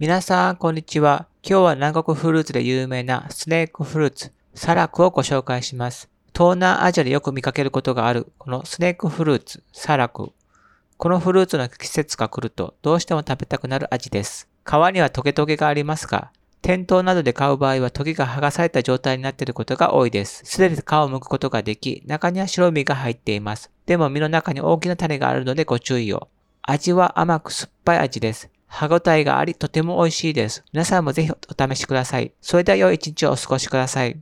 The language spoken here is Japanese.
皆さん、こんにちは。今日は南国フルーツで有名なスネークフルーツ、サラクをご紹介します。東南アジアでよく見かけることがある、このスネークフルーツ、サラク。このフルーツの季節が来ると、どうしても食べたくなる味です。皮にはトゲトゲがありますが、店頭などで買う場合はトゲが剥がされた状態になっていることが多いです。すでに皮を剥くことができ、中には白身が入っています。でも身の中に大きな種があるのでご注意を。味は甘く酸っぱい味です。歯ごたえがあり、とても美味しいです。皆さんもぜひお試しください。それでは良い一日をお過ごしください。